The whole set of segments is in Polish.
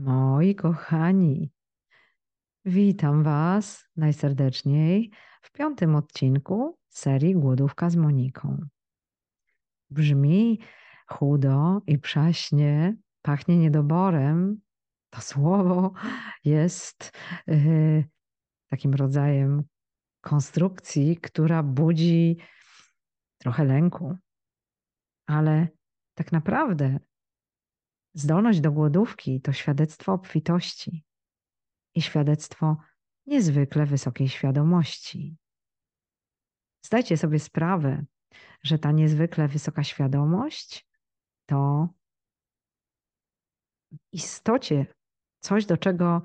Moi kochani, witam Was najserdeczniej w piątym odcinku serii Głodówka z Moniką. Brzmi chudo i przaśnie, pachnie niedoborem. To słowo jest yy, takim rodzajem konstrukcji, która budzi trochę lęku. Ale tak naprawdę Zdolność do głodówki to świadectwo obfitości i świadectwo niezwykle wysokiej świadomości. Zdajcie sobie sprawę, że ta niezwykle wysoka świadomość to w istocie coś, do czego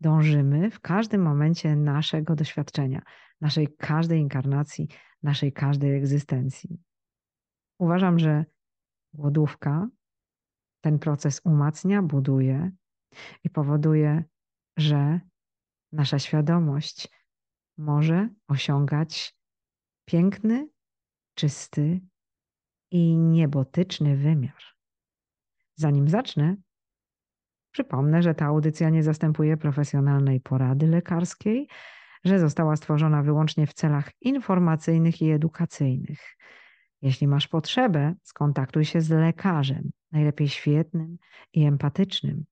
dążymy w każdym momencie naszego doświadczenia, naszej każdej inkarnacji, naszej każdej egzystencji. Uważam, że głodówka ten proces umacnia, buduje i powoduje, że nasza świadomość może osiągać piękny, czysty i niebotyczny wymiar. Zanim zacznę, przypomnę, że ta audycja nie zastępuje profesjonalnej porady lekarskiej, że została stworzona wyłącznie w celach informacyjnych i edukacyjnych. Jeśli masz potrzebę, skontaktuj się z lekarzem, najlepiej świetnym i empatycznym.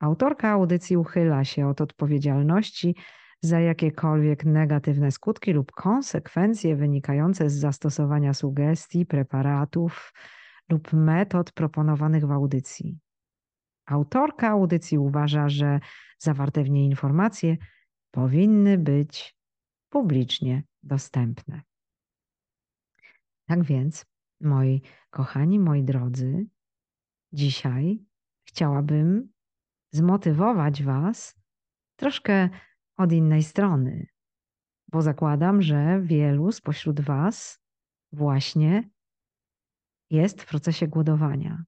Autorka audycji uchyla się od odpowiedzialności za jakiekolwiek negatywne skutki lub konsekwencje wynikające z zastosowania sugestii, preparatów lub metod proponowanych w audycji. Autorka audycji uważa, że zawarte w niej informacje powinny być publicznie dostępne. Tak więc, moi kochani, moi drodzy, dzisiaj chciałabym zmotywować Was troszkę od innej strony, bo zakładam, że wielu spośród Was właśnie jest w procesie głodowania.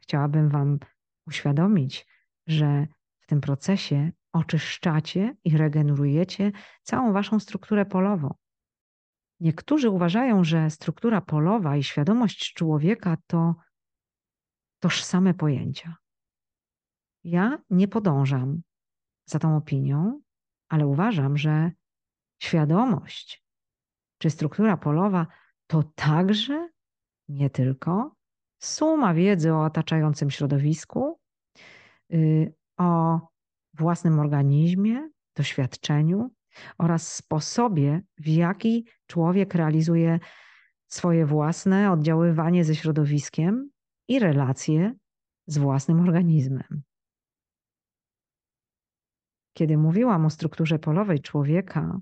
Chciałabym Wam uświadomić, że w tym procesie oczyszczacie i regenerujecie całą Waszą strukturę polową. Niektórzy uważają, że struktura polowa i świadomość człowieka to tożsame pojęcia. Ja nie podążam za tą opinią, ale uważam, że świadomość czy struktura polowa to także, nie tylko, suma wiedzy o otaczającym środowisku, y, o własnym organizmie, doświadczeniu oraz sposobie, w jaki człowiek realizuje swoje własne oddziaływanie ze środowiskiem i relacje z własnym organizmem. Kiedy mówiłam o strukturze polowej człowieka,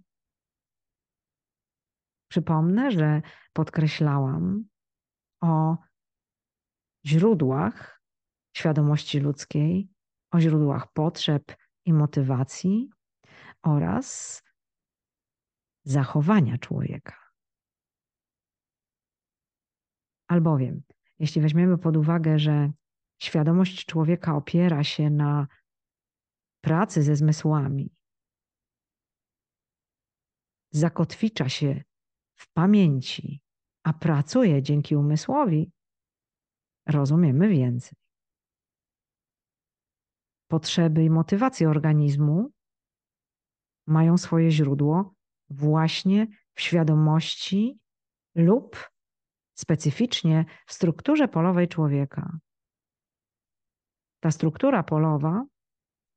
przypomnę, że podkreślałam o źródłach świadomości ludzkiej, o źródłach potrzeb i motywacji oraz zachowania człowieka. Albowiem jeśli weźmiemy pod uwagę, że świadomość człowieka opiera się na pracy ze zmysłami, zakotwicza się w pamięci, a pracuje dzięki umysłowi, rozumiemy więcej. Potrzeby i motywacje organizmu mają swoje źródło właśnie w świadomości lub specyficznie w strukturze polowej człowieka. Ta struktura polowa,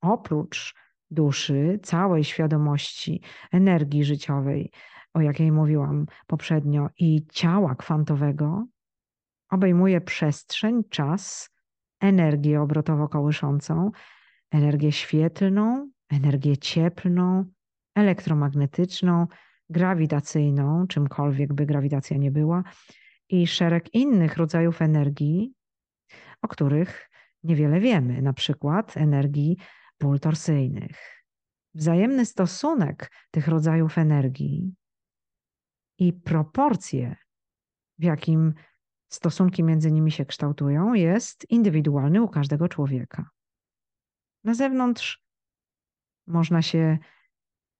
oprócz duszy, całej świadomości, energii życiowej, o jakiej mówiłam poprzednio, i ciała kwantowego, obejmuje przestrzeń, czas, energię obrotowo kołyszącą, energię świetlną, energię cieplną, elektromagnetyczną, grawitacyjną, czymkolwiek by grawitacja nie była, i szereg innych rodzajów energii, o których niewiele wiemy, na przykład energii pól torsyjnych. Wzajemny stosunek tych rodzajów energii i proporcje, w jakim stosunki między nimi się kształtują, jest indywidualny u każdego człowieka. Na zewnątrz można się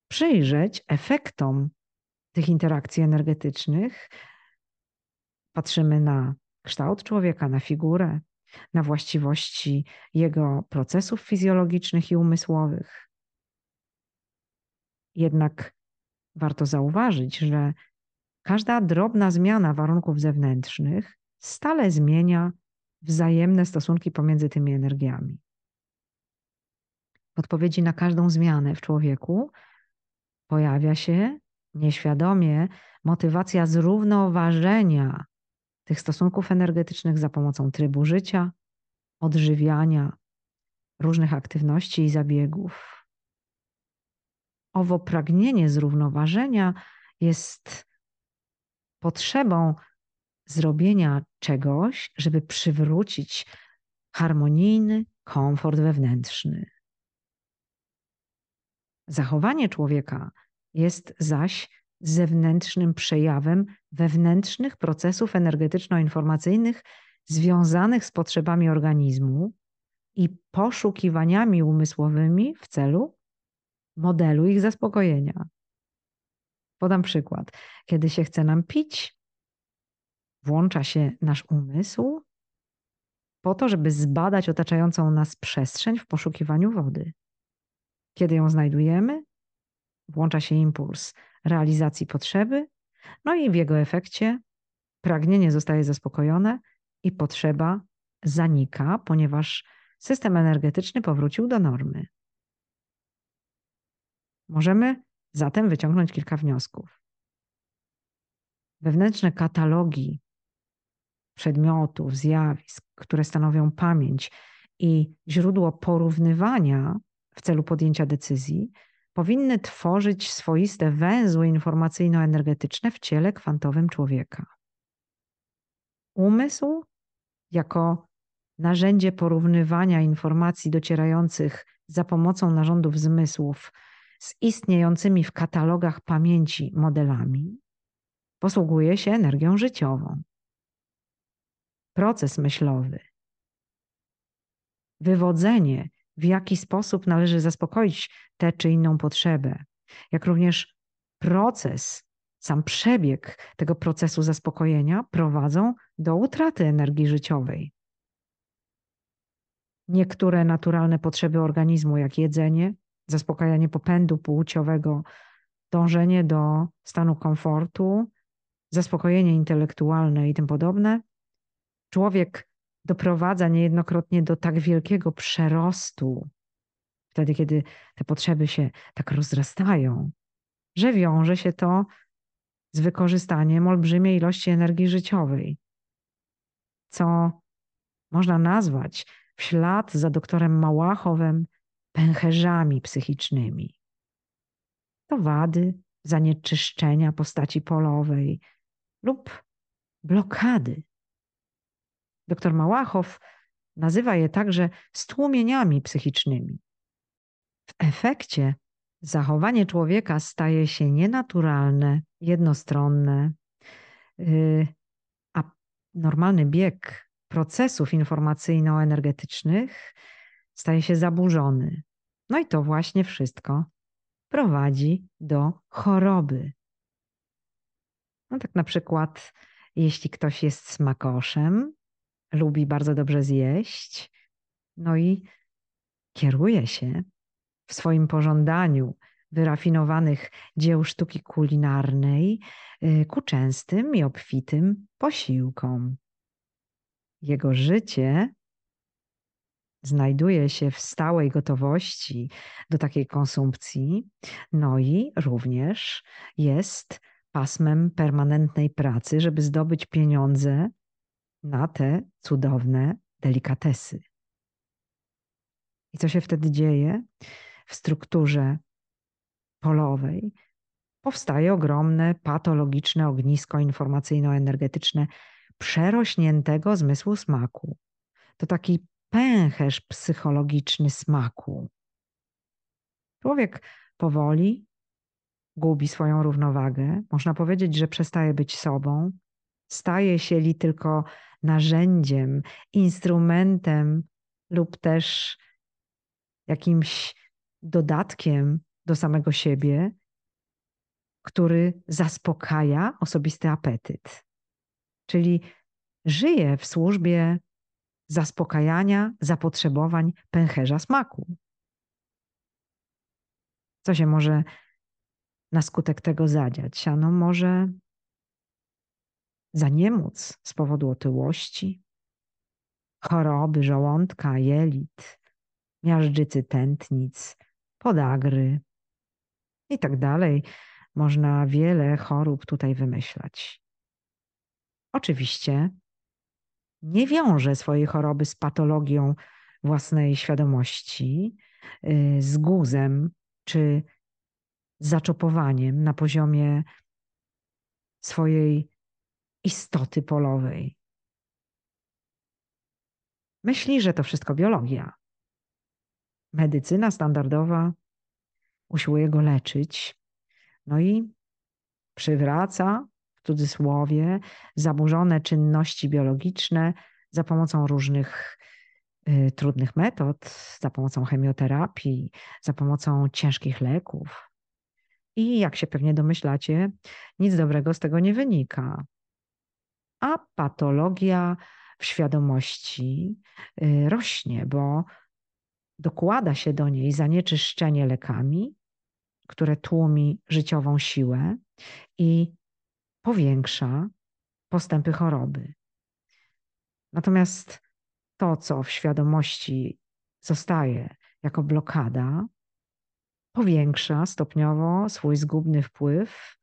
przyjrzeć efektom tych interakcji energetycznych, Patrzymy na kształt człowieka, na figurę, na właściwości jego procesów fizjologicznych i umysłowych. Jednak warto zauważyć, że każda drobna zmiana warunków zewnętrznych stale zmienia wzajemne stosunki pomiędzy tymi energiami. W odpowiedzi na każdą zmianę w człowieku pojawia się nieświadomie motywacja zrównoważenia tych stosunków energetycznych za pomocą trybu życia, odżywiania, różnych aktywności i zabiegów. Owo pragnienie zrównoważenia jest potrzebą zrobienia czegoś, żeby przywrócić harmonijny komfort wewnętrzny. Zachowanie człowieka jest zaś zewnętrznym przejawem wewnętrznych procesów energetyczno-informacyjnych związanych z potrzebami organizmu i poszukiwaniami umysłowymi w celu modelu ich zaspokojenia. Podam przykład. Kiedy się chce nam pić, włącza się nasz umysł po to, żeby zbadać otaczającą nas przestrzeń w poszukiwaniu wody. Kiedy ją znajdujemy, włącza się impuls realizacji potrzeby, no i w jego efekcie pragnienie zostaje zaspokojone i potrzeba zanika, ponieważ system energetyczny powrócił do normy. Możemy zatem wyciągnąć kilka wniosków. Wewnętrzne katalogi przedmiotów, zjawisk, które stanowią pamięć i źródło porównywania w celu podjęcia decyzji, powinny tworzyć swoiste węzły informacyjno-energetyczne w ciele kwantowym człowieka. Umysł jako narzędzie porównywania informacji docierających za pomocą narządów zmysłów z istniejącymi w katalogach pamięci modelami, posługuje się energią życiową. Proces myślowy, wywodzenie w jaki sposób należy zaspokoić tę czy inną potrzebę, jak również proces, sam przebieg tego procesu zaspokojenia prowadzą do utraty energii życiowej. Niektóre naturalne potrzeby organizmu, jak jedzenie, zaspokajanie popędu płciowego, dążenie do stanu komfortu, zaspokojenie intelektualne i tym podobne, człowiek doprowadza niejednokrotnie do tak wielkiego przerostu, wtedy kiedy te potrzeby się tak rozrastają, że wiąże się to z wykorzystaniem olbrzymiej ilości energii życiowej, co można nazwać w ślad za doktorem Małachowem pęcherzami psychicznymi. To wady, zanieczyszczenia postaci polowej lub blokady Dr Małachow nazywa je także stłumieniami psychicznymi. W efekcie zachowanie człowieka staje się nienaturalne, jednostronne, y, a normalny bieg procesów informacyjno-energetycznych staje się zaburzony. No i to właśnie wszystko prowadzi do choroby. No tak na przykład, jeśli ktoś jest smakoszem, lubi bardzo dobrze zjeść, no i kieruje się w swoim pożądaniu wyrafinowanych dzieł sztuki kulinarnej y, ku częstym i obfitym posiłkom. Jego życie znajduje się w stałej gotowości do takiej konsumpcji, no i również jest pasmem permanentnej pracy, żeby zdobyć pieniądze na te cudowne delikatesy. I co się wtedy dzieje? W strukturze polowej powstaje ogromne patologiczne ognisko informacyjno-energetyczne przerośniętego zmysłu smaku. To taki pęcherz psychologiczny smaku. Człowiek powoli gubi swoją równowagę. Można powiedzieć, że przestaje być sobą, staje się li tylko narzędziem, instrumentem lub też jakimś dodatkiem do samego siebie, który zaspokaja osobisty apetyt. Czyli żyje w służbie zaspokajania zapotrzebowań pęcherza smaku. Co się może na skutek tego zadziać? Ano może zaniemóc z powodu otyłości, choroby żołądka, jelit, miażdżycy tętnic, podagry i tak dalej. Można wiele chorób tutaj wymyślać. Oczywiście nie wiąże swojej choroby z patologią własnej świadomości, y, z guzem czy zaczopowaniem na poziomie swojej istoty polowej. Myśli, że to wszystko biologia. Medycyna standardowa usiłuje go leczyć, no i przywraca w cudzysłowie zaburzone czynności biologiczne za pomocą różnych y, trudnych metod, za pomocą chemioterapii, za pomocą ciężkich leków. I jak się pewnie domyślacie, nic dobrego z tego nie wynika. A patologia w świadomości y, rośnie, bo dokłada się do niej zanieczyszczenie lekami, które tłumi życiową siłę i powiększa postępy choroby. Natomiast to, co w świadomości zostaje jako blokada, powiększa stopniowo swój zgubny wpływ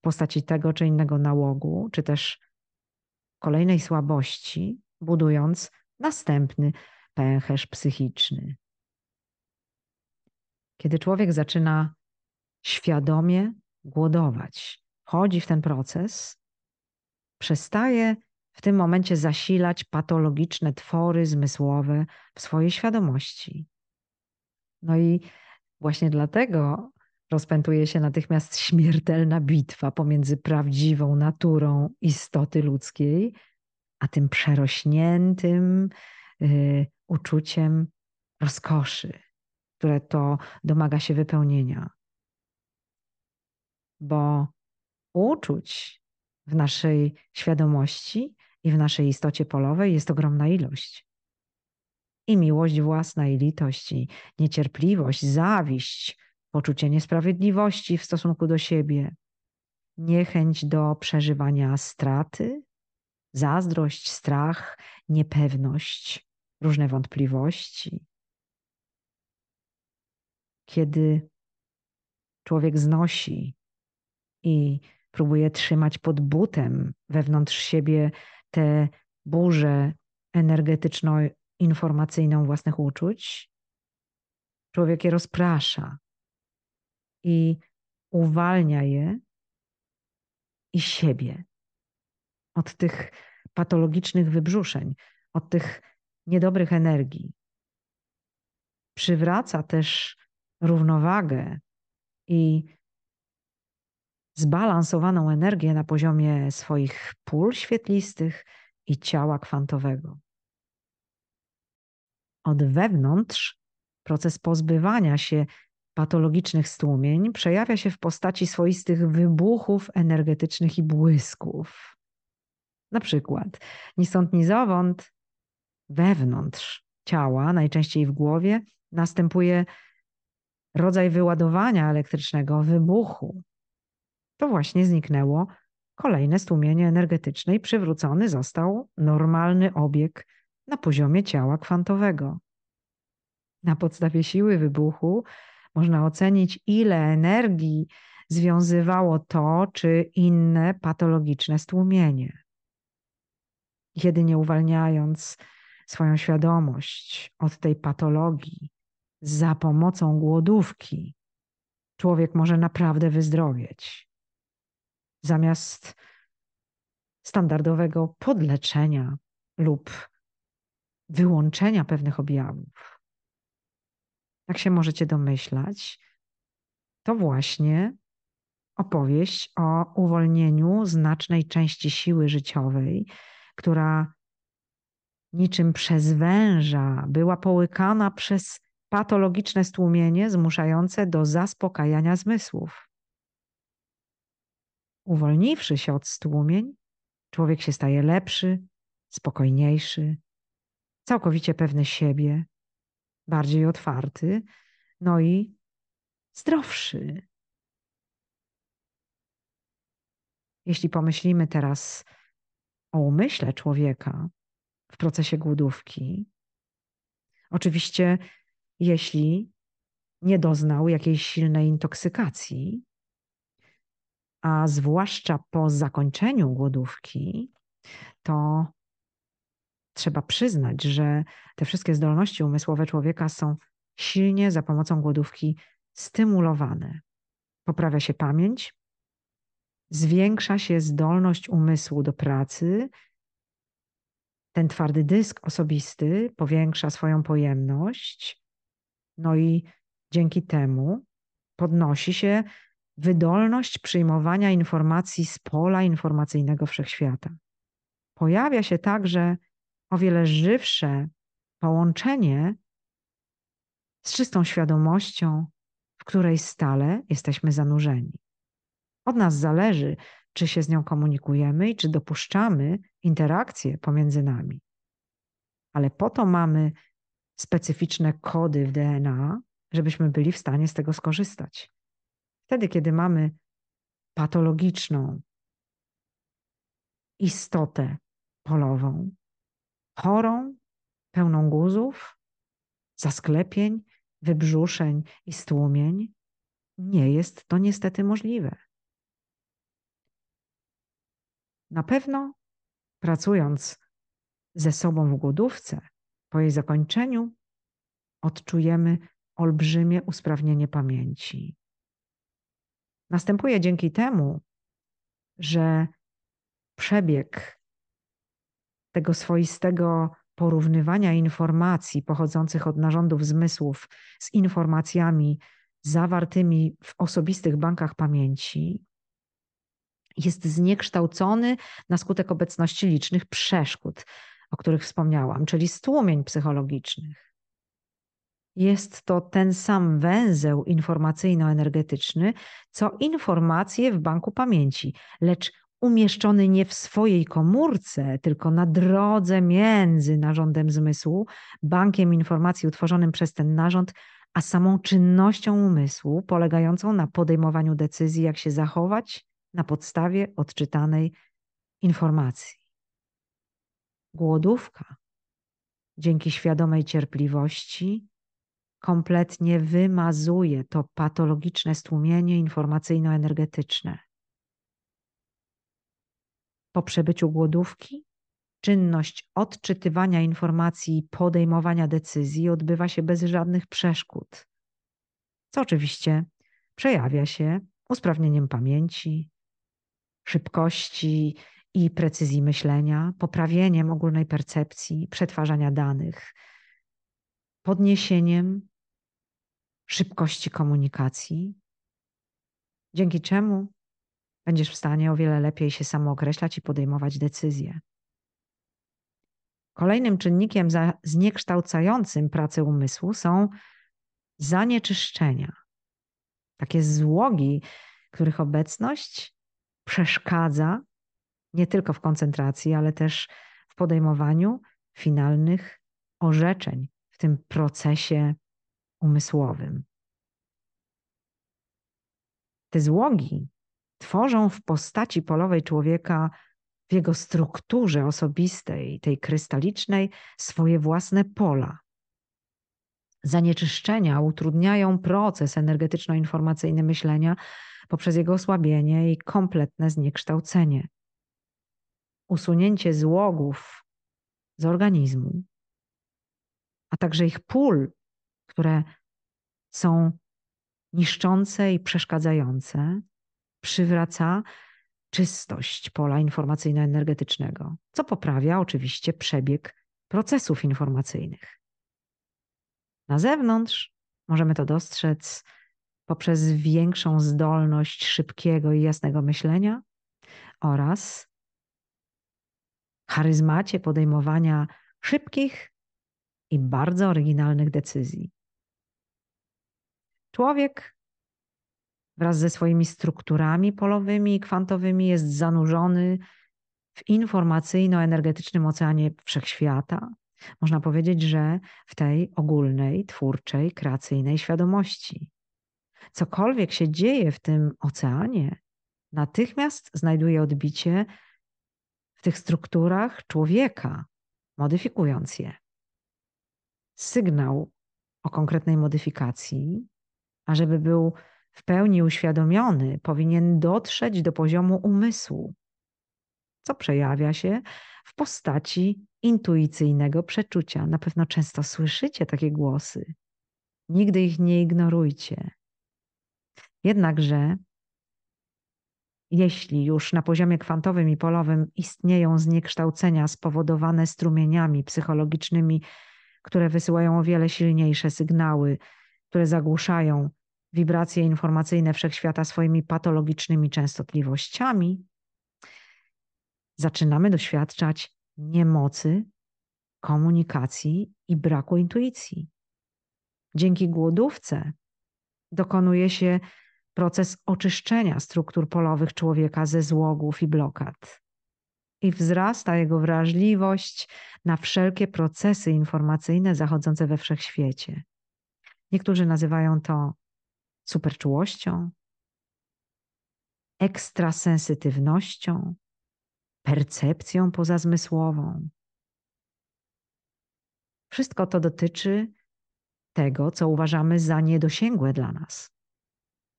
postaci tego czy innego nałogu, czy też kolejnej słabości, budując następny pęcherz psychiczny. Kiedy człowiek zaczyna świadomie głodować, wchodzi w ten proces, przestaje w tym momencie zasilać patologiczne twory zmysłowe w swojej świadomości. No i właśnie dlatego rozpętuje się natychmiast śmiertelna bitwa pomiędzy prawdziwą naturą istoty ludzkiej, a tym przerośniętym y, uczuciem rozkoszy, które to domaga się wypełnienia. Bo uczuć w naszej świadomości i w naszej istocie polowej jest ogromna ilość. I miłość własna, i litość, i niecierpliwość, zawiść, poczucie niesprawiedliwości w stosunku do siebie, niechęć do przeżywania straty, zazdrość, strach, niepewność, różne wątpliwości. Kiedy człowiek znosi i próbuje trzymać pod butem wewnątrz siebie tę burzę energetyczno-informacyjną własnych uczuć, człowiek je rozprasza i uwalnia je i siebie od tych patologicznych wybrzuszeń, od tych niedobrych energii. Przywraca też równowagę i zbalansowaną energię na poziomie swoich pól świetlistych i ciała kwantowego. Od wewnątrz proces pozbywania się patologicznych stłumień przejawia się w postaci swoistych wybuchów energetycznych i błysków. Na przykład, ni stąd, ni zowąd, wewnątrz ciała, najczęściej w głowie, następuje rodzaj wyładowania elektrycznego, wybuchu. To właśnie zniknęło kolejne stłumienie energetyczne i przywrócony został normalny obieg na poziomie ciała kwantowego. Na podstawie siły wybuchu można ocenić, ile energii związywało to czy inne patologiczne stłumienie. Jedynie uwalniając swoją świadomość od tej patologii za pomocą głodówki, człowiek może naprawdę wyzdrowieć. Zamiast standardowego podleczenia lub wyłączenia pewnych objawów jak się możecie domyślać, to właśnie opowieść o uwolnieniu znacznej części siły życiowej, która niczym przez węża była połykana przez patologiczne stłumienie zmuszające do zaspokajania zmysłów. Uwolniwszy się od stłumień, człowiek się staje lepszy, spokojniejszy, całkowicie pewny siebie, bardziej otwarty, no i zdrowszy. Jeśli pomyślimy teraz o umyśle człowieka w procesie głodówki, oczywiście, jeśli nie doznał jakiejś silnej intoksykacji, a zwłaszcza po zakończeniu głodówki, to trzeba przyznać, że te wszystkie zdolności umysłowe człowieka są silnie za pomocą głodówki stymulowane. Poprawia się pamięć, zwiększa się zdolność umysłu do pracy. Ten twardy dysk osobisty powiększa swoją pojemność, no i dzięki temu podnosi się wydolność przyjmowania informacji z pola informacyjnego wszechświata. Pojawia się także o wiele żywsze połączenie z czystą świadomością, w której stale jesteśmy zanurzeni. Od nas zależy, czy się z nią komunikujemy i czy dopuszczamy interakcje pomiędzy nami. Ale po to mamy specyficzne kody w DNA, żebyśmy byli w stanie z tego skorzystać. Wtedy, kiedy mamy patologiczną istotę polową, chorą, pełną guzów, zasklepień, wybrzuszeń i stłumień, nie jest to niestety możliwe. Na pewno pracując ze sobą w głodówce, po jej zakończeniu odczujemy olbrzymie usprawnienie pamięci. Następuje dzięki temu, że przebieg tego swoistego porównywania informacji pochodzących od narządów zmysłów z informacjami zawartymi w osobistych bankach pamięci jest zniekształcony na skutek obecności licznych przeszkód, o których wspomniałam, czyli stłumień psychologicznych. Jest to ten sam węzeł informacyjno-energetyczny, co informacje w banku pamięci, lecz umieszczony nie w swojej komórce, tylko na drodze między narządem zmysłu, bankiem informacji utworzonym przez ten narząd, a samą czynnością umysłu, polegającą na podejmowaniu decyzji, jak się zachować na podstawie odczytanej informacji. Głodówka dzięki świadomej cierpliwości kompletnie wymazuje to patologiczne stłumienie informacyjno-energetyczne. Po przebyciu głodówki? Czynność odczytywania informacji i podejmowania decyzji odbywa się bez żadnych przeszkód, co oczywiście przejawia się usprawnieniem pamięci, szybkości i precyzji myślenia, poprawieniem ogólnej percepcji, przetwarzania danych, podniesieniem szybkości komunikacji, dzięki czemu będziesz w stanie o wiele lepiej się samookreślać i podejmować decyzje. Kolejnym czynnikiem zniekształcającym pracę umysłu są zanieczyszczenia. Takie złogi, których obecność przeszkadza nie tylko w koncentracji, ale też w podejmowaniu finalnych orzeczeń w tym procesie umysłowym. Te złogi tworzą w postaci polowej człowieka, w jego strukturze osobistej, tej krystalicznej, swoje własne pola. Zanieczyszczenia utrudniają proces energetyczno-informacyjny myślenia poprzez jego osłabienie i kompletne zniekształcenie. Usunięcie złogów z organizmu, a także ich pól, które są niszczące i przeszkadzające, przywraca czystość pola informacyjno-energetycznego, co poprawia oczywiście przebieg procesów informacyjnych. Na zewnątrz możemy to dostrzec poprzez większą zdolność szybkiego i jasnego myślenia oraz charyzmacie podejmowania szybkich i bardzo oryginalnych decyzji. Człowiek wraz ze swoimi strukturami polowymi i kwantowymi jest zanurzony w informacyjno-energetycznym oceanie wszechświata, Można powiedzieć, że w tej ogólnej, twórczej, kreacyjnej świadomości. Cokolwiek się dzieje w tym oceanie, natychmiast znajduje odbicie w tych strukturach człowieka, modyfikując je. Sygnał o konkretnej modyfikacji, a żeby był w pełni uświadomiony, powinien dotrzeć do poziomu umysłu, co przejawia się w postaci intuicyjnego przeczucia. Na pewno często słyszycie takie głosy. Nigdy ich nie ignorujcie. Jednakże, jeśli już na poziomie kwantowym i polowym istnieją zniekształcenia spowodowane strumieniami psychologicznymi, które wysyłają o wiele silniejsze sygnały, które zagłuszają wibracje informacyjne wszechświata swoimi patologicznymi częstotliwościami, zaczynamy doświadczać niemocy, komunikacji i braku intuicji. Dzięki głodówce dokonuje się proces oczyszczenia struktur polowych człowieka ze złogów i blokad. I wzrasta jego wrażliwość na wszelkie procesy informacyjne zachodzące we wszechświecie. Niektórzy nazywają to superczułością, ekstrasensytywnością, percepcją pozazmysłową. Wszystko to dotyczy tego, co uważamy za niedosięgłe dla nas.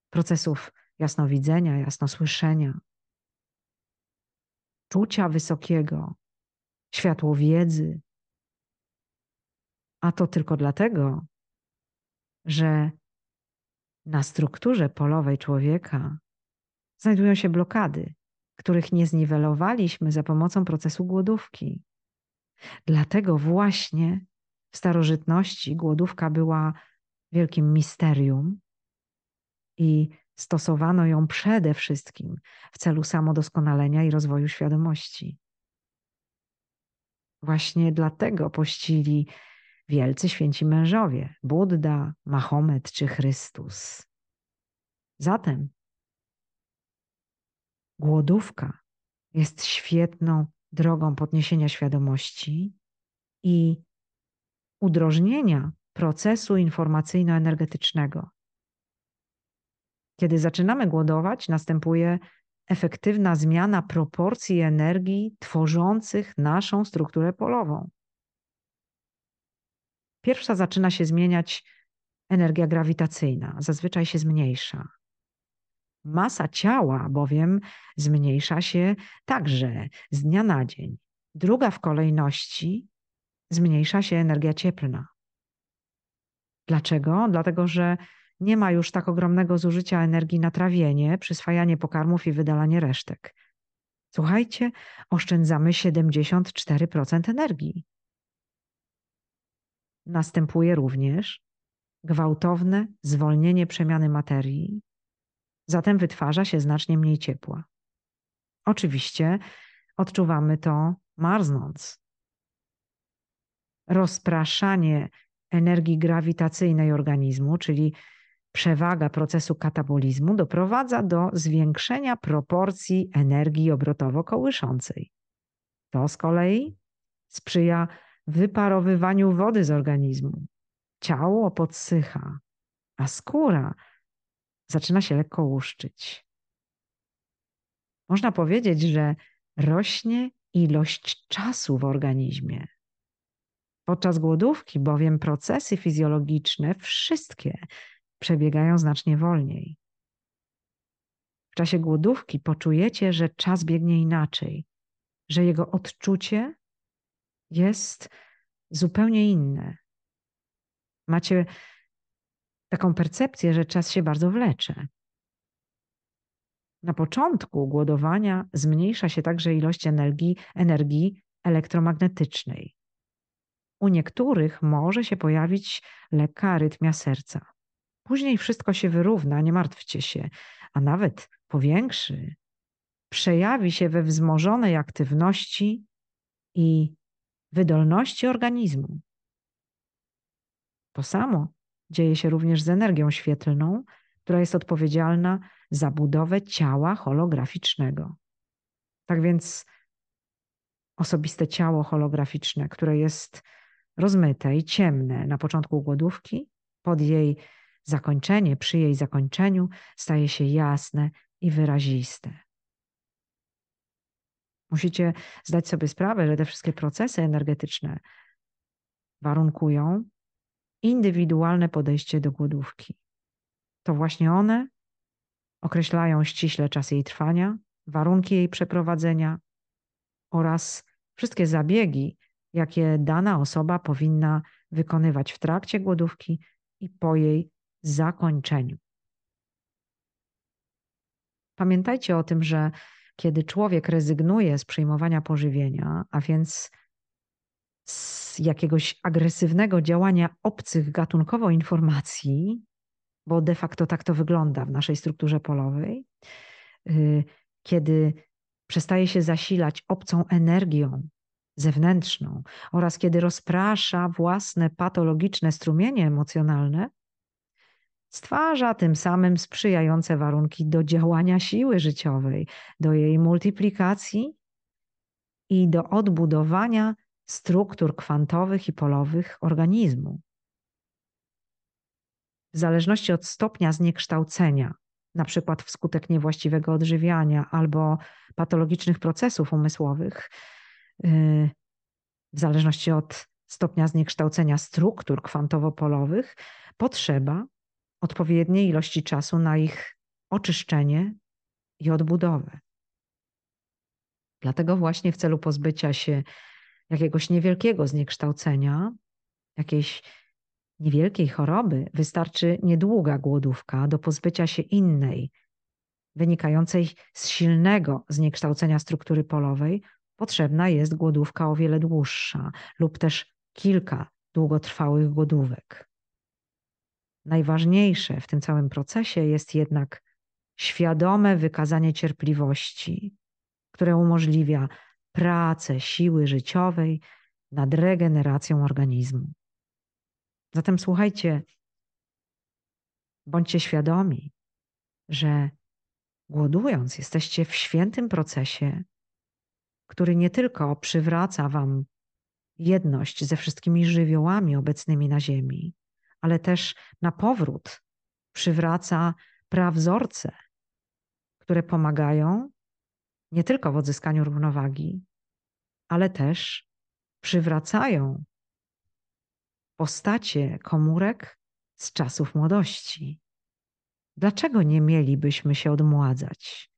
Procesów jasnowidzenia, jasnosłyszenia, czucia wysokiego, światło wiedzy. A to tylko dlatego, że na strukturze polowej człowieka znajdują się blokady, których nie zniwelowaliśmy za pomocą procesu głodówki. Dlatego właśnie w starożytności głodówka była wielkim misterium i stosowano ją przede wszystkim w celu samodoskonalenia i rozwoju świadomości. Właśnie dlatego pościli wielcy święci mężowie Buddha, Mahomet czy Chrystus. Zatem głodówka jest świetną drogą podniesienia świadomości i udrożnienia procesu informacyjno-energetycznego. Kiedy zaczynamy głodować, następuje efektywna zmiana proporcji energii tworzących naszą strukturę polową. Pierwsza zaczyna się zmieniać energia grawitacyjna, zazwyczaj się zmniejsza. Masa ciała bowiem zmniejsza się także z dnia na dzień. Druga w kolejności zmniejsza się energia cieplna. Dlaczego? Dlatego, że nie ma już tak ogromnego zużycia energii na trawienie, przyswajanie pokarmów i wydalanie resztek. Słuchajcie, oszczędzamy 74% energii. Następuje również gwałtowne zwolnienie przemiany materii, zatem wytwarza się znacznie mniej ciepła. Oczywiście odczuwamy to marznąc. Rozpraszanie energii grawitacyjnej organizmu, czyli przewaga procesu katabolizmu, doprowadza do zwiększenia proporcji energii obrotowo kołyszącej. To z kolei sprzyja wyparowywaniu wody z organizmu. Ciało podsycha, a skóra zaczyna się lekko łuszczyć. Można powiedzieć, że rośnie ilość czasu w organizmie. Podczas głodówki bowiem procesy fizjologiczne wszystkie przebiegają znacznie wolniej. W czasie głodówki poczujecie, że czas biegnie inaczej, że jego odczucie jest zupełnie inne. Macie taką percepcję, że czas się bardzo wlecze. Na początku głodowania zmniejsza się także ilość energii, energii elektromagnetycznej. U niektórych może się pojawić lekka arytmia serca. Później wszystko się wyrówna, nie martwcie się, a nawet powiększy. Przejawi się we wzmożonej aktywności i wydolności organizmu. To samo dzieje się również z energią świetlną, która jest odpowiedzialna za budowę ciała holograficznego. Tak więc osobiste ciało holograficzne, które jest rozmyte i ciemne na początku głodówki, pod jej zakończenie, przy jej zakończeniu staje się jasne i wyraziste. Musicie zdać sobie sprawę, że te wszystkie procesy energetyczne warunkują indywidualne podejście do głodówki. To właśnie one określają ściśle czas jej trwania, warunki jej przeprowadzenia oraz wszystkie zabiegi, jakie dana osoba powinna wykonywać w trakcie głodówki i po jej zakończeniu. Pamiętajcie o tym, że kiedy człowiek rezygnuje z przyjmowania pożywienia, a więc z jakiegoś agresywnego działania obcych gatunkowo informacji, bo de facto tak to wygląda w naszej strukturze polowej, y, kiedy przestaje się zasilać obcą energią zewnętrzną oraz kiedy rozprasza własne patologiczne strumienie emocjonalne, stwarza tym samym sprzyjające warunki do działania siły życiowej, do jej multiplikacji i do odbudowania struktur kwantowych i polowych organizmu. W zależności od stopnia zniekształcenia, na przykład wskutek niewłaściwego odżywiania albo patologicznych procesów umysłowych, yy, w zależności od stopnia zniekształcenia struktur kwantowo-polowych, potrzeba odpowiedniej ilości czasu na ich oczyszczenie i odbudowę. Dlatego właśnie w celu pozbycia się jakiegoś niewielkiego zniekształcenia, jakiejś niewielkiej choroby, wystarczy niedługa głodówka do pozbycia się innej, wynikającej z silnego zniekształcenia struktury polowej, potrzebna jest głodówka o wiele dłuższa lub też kilka długotrwałych głodówek. Najważniejsze w tym całym procesie jest jednak świadome wykazanie cierpliwości, które umożliwia pracę siły życiowej nad regeneracją organizmu. Zatem słuchajcie, bądźcie świadomi, że głodując jesteście w świętym procesie, który nie tylko przywraca Wam jedność ze wszystkimi żywiołami obecnymi na Ziemi, ale też na powrót przywraca prawzorce, które pomagają nie tylko w odzyskaniu równowagi, ale też przywracają postacie komórek z czasów młodości. Dlaczego nie mielibyśmy się odmładzać?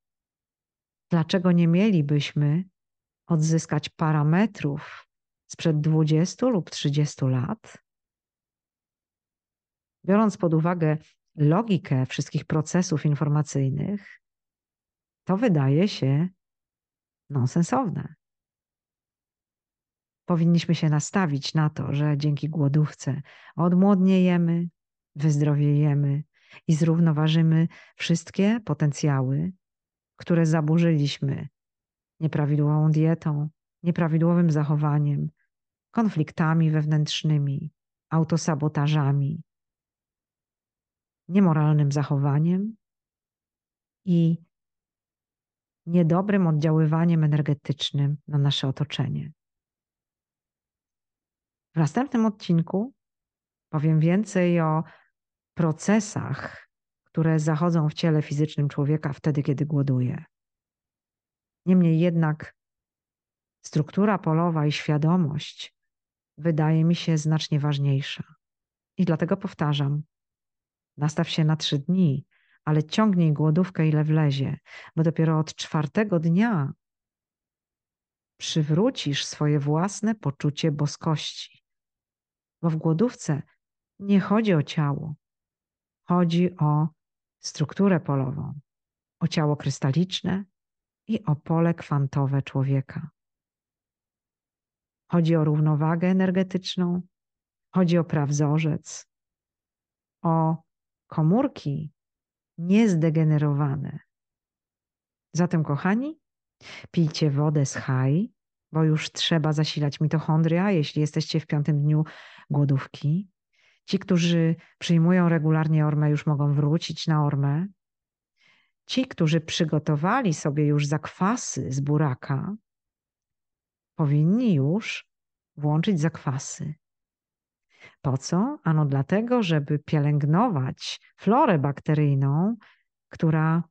Dlaczego nie mielibyśmy odzyskać parametrów sprzed 20 lub 30 lat? Biorąc pod uwagę logikę wszystkich procesów informacyjnych, to wydaje się nonsensowne. Powinniśmy się nastawić na to, że dzięki głodówce odmłodniejemy, wyzdrowiejemy i zrównoważymy wszystkie potencjały, które zaburzyliśmy nieprawidłową dietą, nieprawidłowym zachowaniem, konfliktami wewnętrznymi, autosabotażami, niemoralnym zachowaniem i niedobrym oddziaływaniem energetycznym na nasze otoczenie. W następnym odcinku powiem więcej o procesach, które zachodzą w ciele fizycznym człowieka wtedy, kiedy głoduje. Niemniej jednak struktura polowa i świadomość wydaje mi się znacznie ważniejsza. I dlatego powtarzam: nastaw się na trzy dni, ale ciągnij głodówkę ile wlezie, bo dopiero od czwartego dnia przywrócisz swoje własne poczucie boskości. Bo w głodówce nie chodzi o ciało, chodzi o strukturę polową, o ciało krystaliczne i o pole kwantowe człowieka. Chodzi o równowagę energetyczną, chodzi o prawzorzec, o komórki niezdegenerowane. Zatem, kochani, pijcie wodę z haj, bo już trzeba zasilać mitochondria, jeśli jesteście w piątym dniu głodówki. Ci, którzy przyjmują regularnie ormę, już mogą wrócić na ormę. Ci, którzy przygotowali sobie już zakwasy z buraka, powinni już włączyć zakwasy Po co? Ano dlatego, żeby pielęgnować florę bakteryjną, która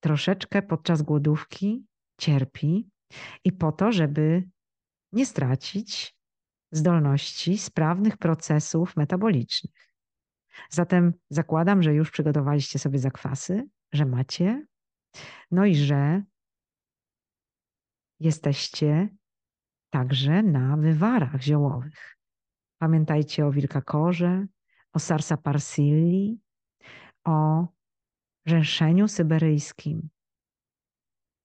troszeczkę podczas głodówki cierpi, i po to, żeby nie stracić zdolności sprawnych procesów metabolicznych. Zatem zakładam, że już przygotowaliście sobie zakwasy, że macie, no i że jesteście także na wywarach ziołowych. Pamiętajcie o wilkakorze, o sarsaparsilli, o rzęszeniu syberyjskim.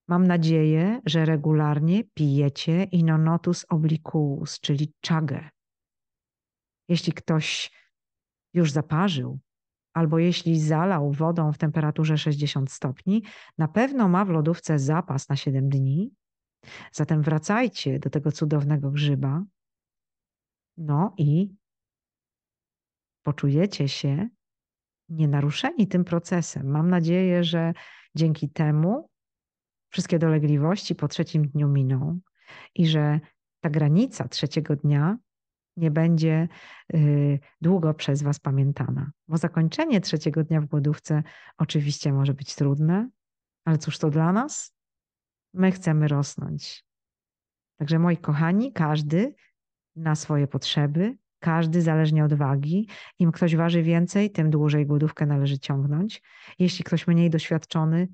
Mam nadzieję, że regularnie pijecie inonotus obliquus, czyli czagę. Jeśli ktoś już zaparzył, albo jeśli zalał wodą w temperaturze 60 stopni, na pewno ma w lodówce zapas na 7 dni. Zatem wracajcie do tego cudownego grzyba. No i poczujecie się nienaruszeni tym procesem. Mam nadzieję, że dzięki temu wszystkie dolegliwości po trzecim dniu miną i że ta granica trzeciego dnia nie będzie y, długo przez Was pamiętana. Bo zakończenie trzeciego dnia w głodówce oczywiście może być trudne, ale cóż to dla nas? My chcemy rosnąć. Także moi kochani, każdy na swoje potrzeby, każdy zależnie od wagi. Im ktoś waży więcej, tym dłużej głodówkę należy ciągnąć. Jeśli ktoś mniej doświadczony,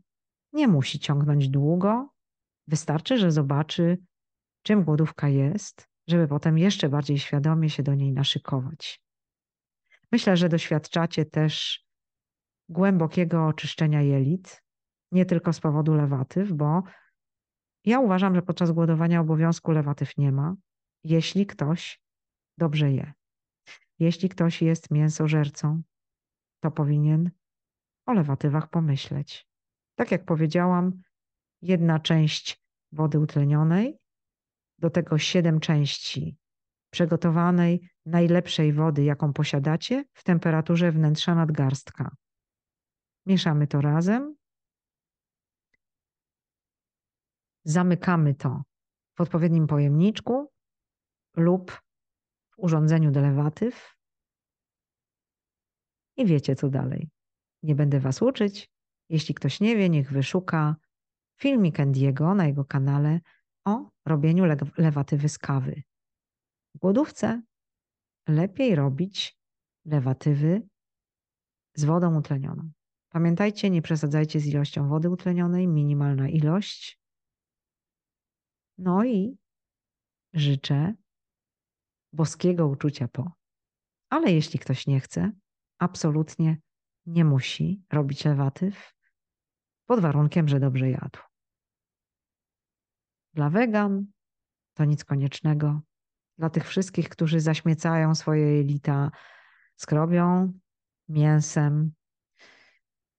nie musi ciągnąć długo. Wystarczy, że zobaczy, czym głodówka jest, żeby potem jeszcze bardziej świadomie się do niej naszykować. Myślę, że doświadczacie też głębokiego oczyszczenia jelit, nie tylko z powodu lewatyw, bo ja uważam, że podczas głodowania obowiązku lewatyw nie ma, jeśli ktoś dobrze je. Jeśli ktoś jest mięsożercą, to powinien o lewatywach pomyśleć. Tak jak powiedziałam, jedna część wody utlenionej, do tego siedem części przygotowanej, najlepszej wody, jaką posiadacie, w temperaturze wnętrza nadgarstka. Mieszamy to razem. Zamykamy to w odpowiednim pojemniczku lub w urządzeniu do lewatyw. I wiecie co dalej. Nie będę Was uczyć, jeśli ktoś nie wie, niech wyszuka filmik Andiego na jego kanale o robieniu le lewatywy z kawy. W głodówce lepiej robić lewatywy z wodą utlenioną. Pamiętajcie, nie przesadzajcie z ilością wody utlenionej, minimalna ilość. No i życzę boskiego uczucia po. Ale jeśli ktoś nie chce, absolutnie nie musi robić lewatyw pod warunkiem, że dobrze jadł. Dla wegan to nic koniecznego. Dla tych wszystkich, którzy zaśmiecają swoje jelita skrobią, mięsem,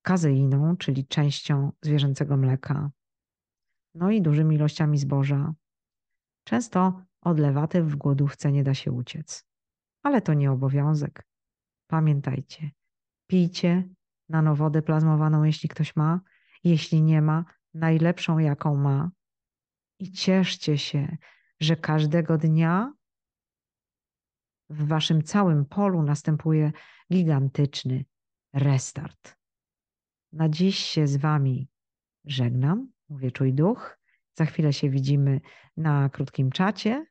kazeiną, czyli częścią zwierzęcego mleka, no i dużymi ilościami zboża. Często od lewatyw w głodówce nie da się uciec. Ale to nie obowiązek. Pamiętajcie, pijcie nanowodę plazmowaną, jeśli ktoś ma, jeśli nie ma, najlepszą, jaką ma. I cieszcie się, że każdego dnia w waszym całym polu następuje gigantyczny restart. Na dziś się z wami żegnam, mówię czuj duch. Za chwilę się widzimy na krótkim czacie.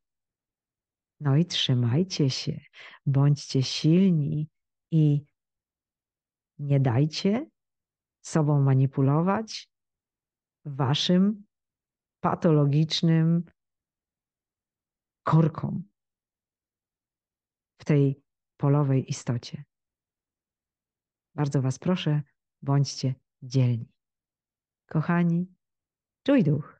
No i trzymajcie się, bądźcie silni i nie dajcie sobą manipulować waszym patologicznym korkom w tej polowej istocie. Bardzo Was proszę, bądźcie dzielni. Kochani, czuj duch.